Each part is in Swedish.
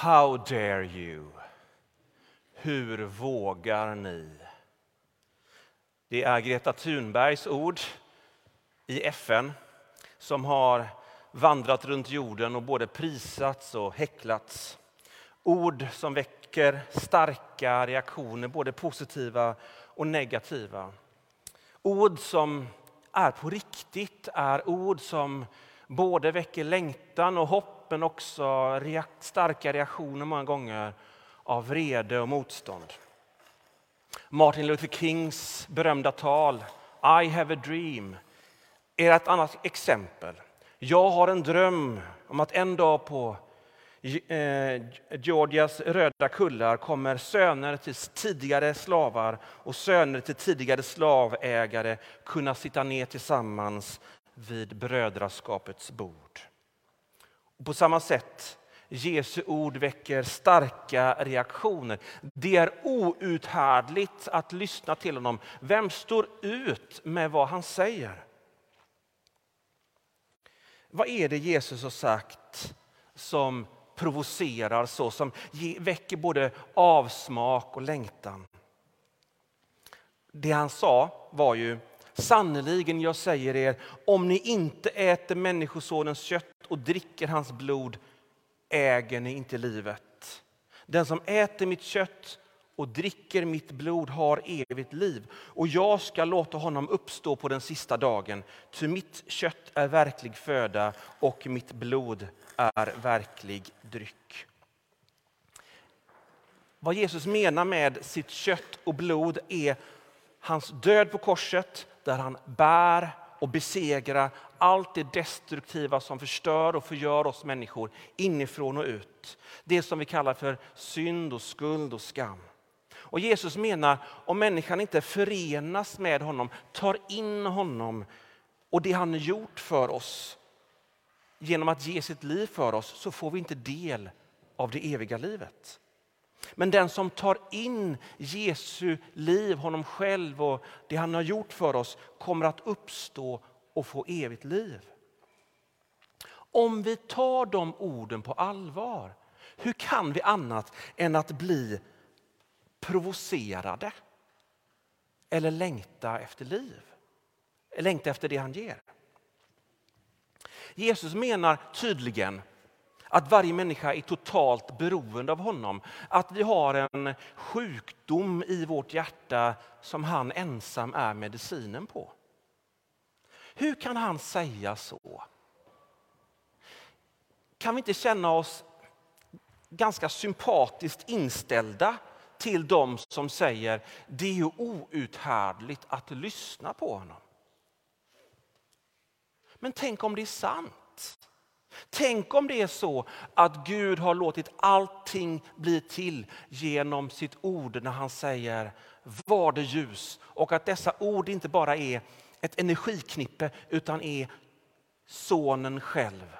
How dare you? Hur vågar ni? Det är Greta Thunbergs ord i FN som har vandrat runt jorden och både prisats och häcklats. Ord som väcker starka reaktioner, både positiva och negativa. Ord som är på riktigt, är ord som både väcker längtan och hopp men också starka reaktioner många gånger av vrede och motstånd. Martin Luther Kings berömda tal I have a dream är ett annat exempel. Jag har en dröm om att en dag på eh, Georgias röda kullar kommer söner till tidigare slavar och söner till tidigare slavägare kunna sitta ner tillsammans vid brödraskapets bord. På samma sätt, Jesu ord väcker starka reaktioner. Det är outhärdligt att lyssna till honom. Vem står ut med vad han säger? Vad är det Jesus har sagt som provocerar så, som väcker både avsmak och längtan? Det han sa var ju Sannerligen, jag säger er, om ni inte äter Människosonens kött och dricker hans blod äger ni inte livet. Den som äter mitt kött och dricker mitt blod har evigt liv och jag ska låta honom uppstå på den sista dagen. Ty mitt kött är verklig föda och mitt blod är verklig dryck. Vad Jesus menar med sitt kött och blod är hans död på korset där han bär och besegrar allt det destruktiva som förstör och förgör oss människor inifrån och ut. Det som vi kallar för synd och skuld och skam. Och Jesus menar om människan inte förenas med honom, tar in honom och det han gjort för oss genom att ge sitt liv för oss så får vi inte del av det eviga livet. Men den som tar in Jesu liv, honom själv och det han har gjort för oss kommer att uppstå och få evigt liv. Om vi tar de orden på allvar, hur kan vi annat än att bli provocerade eller längta efter liv? Längta efter det han ger. Jesus menar tydligen att varje människa är totalt beroende av honom. Att vi har en sjukdom i vårt hjärta som han ensam är medicinen på. Hur kan han säga så? Kan vi inte känna oss ganska sympatiskt inställda till dem som säger det är ju outhärdligt att lyssna på honom. Men tänk om det är sant? Tänk om det är så att Gud har låtit allting bli till genom sitt ord när han säger var det ljus och att dessa ord inte bara är ett energiknippe utan är sonen själv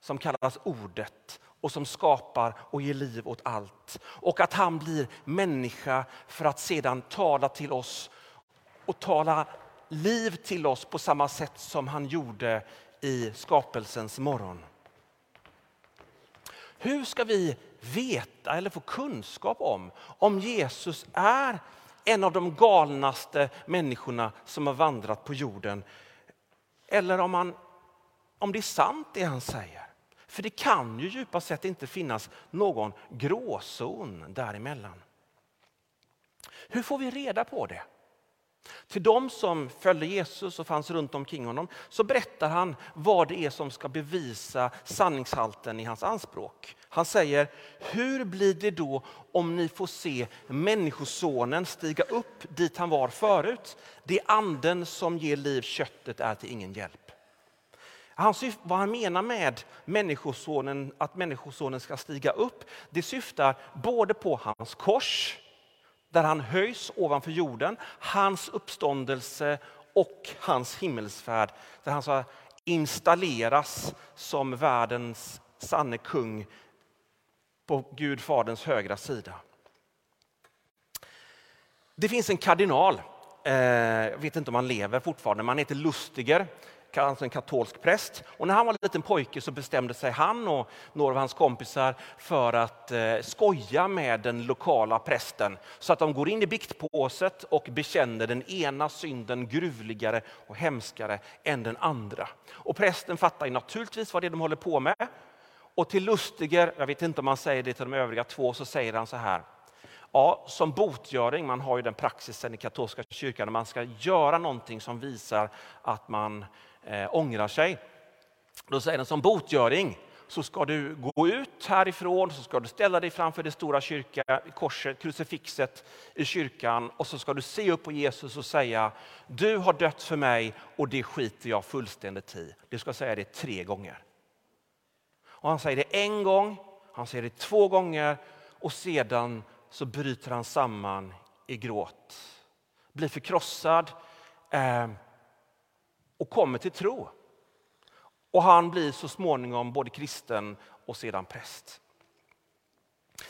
som kallas ordet och som skapar och ger liv åt allt. Och att han blir människa för att sedan tala till oss och tala liv till oss på samma sätt som han gjorde i skapelsens morgon. Hur ska vi veta eller få kunskap om om Jesus är en av de galnaste människorna som har vandrat på jorden? Eller om, han, om det är sant det han säger? För det kan ju djupast sett inte finnas någon gråzon däremellan. Hur får vi reda på det? Till dem som följde Jesus och fanns runt omkring honom så berättar han vad det är som ska bevisa sanningshalten i hans anspråk. Han säger, hur blir det då om ni får se Människosonen stiga upp dit han var förut? Det är anden som ger liv, köttet är till ingen hjälp. Han, vad han menar med människosonen, att Människosonen ska stiga upp, det syftar både på hans kors, där han höjs ovanför jorden, hans uppståndelse och hans himmelsfärd, där han så installeras som världens sanne kung på Gud Faderns högra sida. Det finns en kardinal, eh, jag vet inte om han lever fortfarande, men han heter Lustiger alltså en katolsk präst. Och när han var en liten pojke så bestämde sig han och några av hans kompisar för att eh, skoja med den lokala prästen. Så att de går in i biktpåset och bekänner den ena synden gruvligare och hemskare än den andra. Och prästen fattar ju naturligtvis vad det är de håller på med. Och till Lustiger, jag vet inte om man säger det till de övriga två, så säger han så här. Ja, som botgöring, man har ju den praxisen i katolska kyrkan när man ska göra någonting som visar att man eh, ångrar sig. Då säger den som botgöring så ska du gå ut härifrån, så ska du ställa dig framför det stora kyrka, korset, krucifixet i kyrkan och så ska du se upp på Jesus och säga du har dött för mig och det skiter jag fullständigt i. Du ska säga det tre gånger. Och han säger det en gång, han säger det två gånger och sedan så bryter han samman i gråt. Blir förkrossad eh, och kommer till tro. Och han blir så småningom både kristen och sedan präst.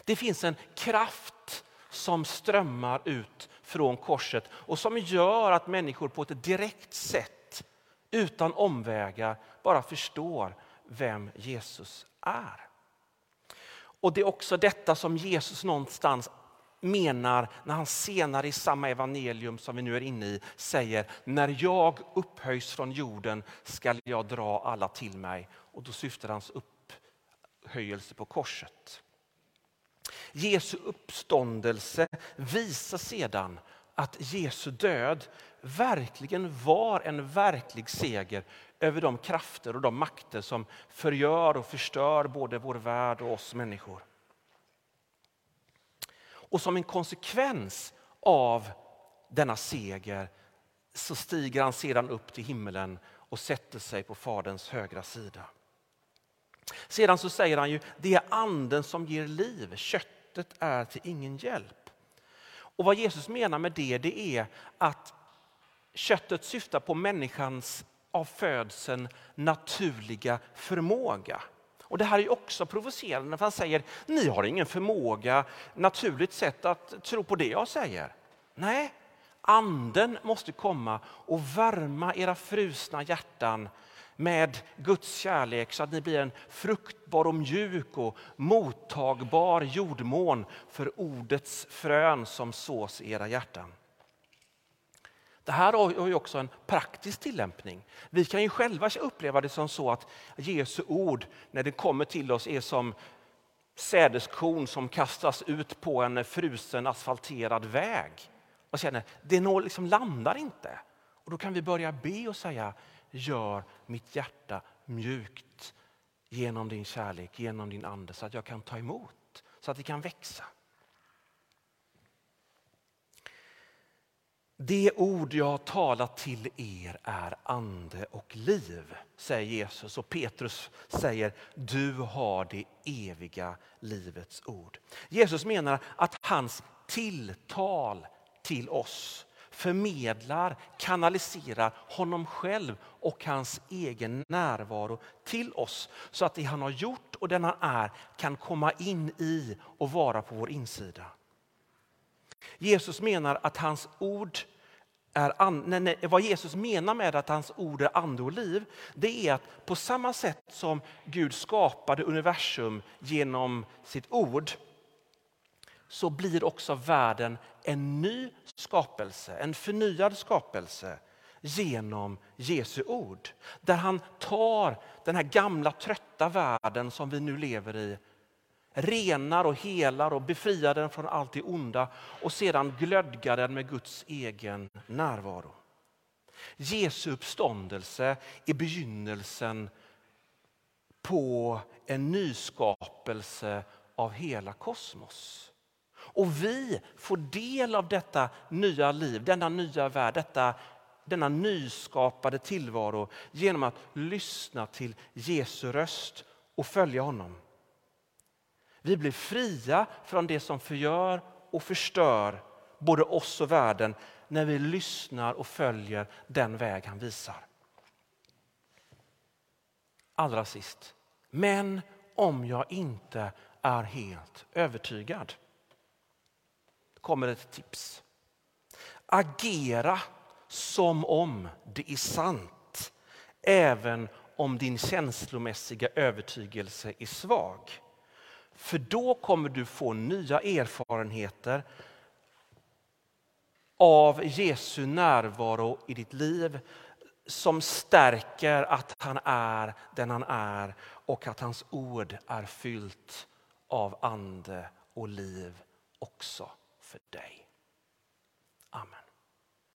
Det finns en kraft som strömmar ut från korset och som gör att människor på ett direkt sätt, utan omvägar, bara förstår vem Jesus är. Och Det är också detta som Jesus någonstans menar när han senare i samma evangelium som vi nu är inne i säger när jag upphöjs från jorden skall jag dra alla till mig. Och då syftar hans upphöjelse på korset. Jesu uppståndelse visar sedan att Jesu död verkligen var en verklig seger över de krafter och de makter som förgör och förstör både vår värld och oss människor. Och som en konsekvens av denna seger så stiger han sedan upp till himmelen och sätter sig på Faderns högra sida. Sedan så säger han ju, det är anden som ger liv, köttet är till ingen hjälp. Och vad Jesus menar med det, det är att köttet syftar på människans av födseln naturliga förmåga. Och Det här är också provocerande för han säger ni har ingen förmåga naturligt sett att tro på det jag säger. Nej, anden måste komma och värma era frusna hjärtan med Guds kärlek så att ni blir en fruktbar och mjuk och mottagbar jordmån för ordets frön som sås i era hjärtan. Det här har ju också en praktisk tillämpning. Vi kan ju själva uppleva det som så att Jesu ord när det kommer till oss är som sädeskorn som kastas ut på en frusen asfalterad väg. Och känner det liksom landar inte. Och Då kan vi börja be och säga gör mitt hjärta mjukt genom din kärlek, genom din ande så att jag kan ta emot, så att det kan växa. Det ord jag har talat till er är ande och liv, säger Jesus. Och Petrus säger, du har det eviga livets ord. Jesus menar att hans tilltal till oss förmedlar, kanaliserar honom själv och hans egen närvaro till oss. Så att det han har gjort och den han är kan komma in i och vara på vår insida. Jesus menar att hans ord är nej, nej, vad Jesus menar med att hans ord är ande och liv, det är att på samma sätt som Gud skapade universum genom sitt ord, så blir också världen en ny skapelse, en förnyad skapelse genom Jesu ord. Där han tar den här gamla trötta världen som vi nu lever i renar och helar och befriar den från allt det onda och sedan glödgar den med Guds egen närvaro. Jesu uppståndelse är begynnelsen på en nyskapelse av hela kosmos. Och vi får del av detta nya liv, denna nya värld, detta, denna nyskapade tillvaro genom att lyssna till Jesu röst och följa honom. Vi blir fria från det som förgör och förstör både oss och världen när vi lyssnar och följer den väg han visar. Allra sist, men om jag inte är helt övertygad kommer ett tips. Agera som om det är sant även om din känslomässiga övertygelse är svag. För då kommer du få nya erfarenheter av Jesu närvaro i ditt liv som stärker att han är den han är och att hans ord är fyllt av ande och liv också för dig.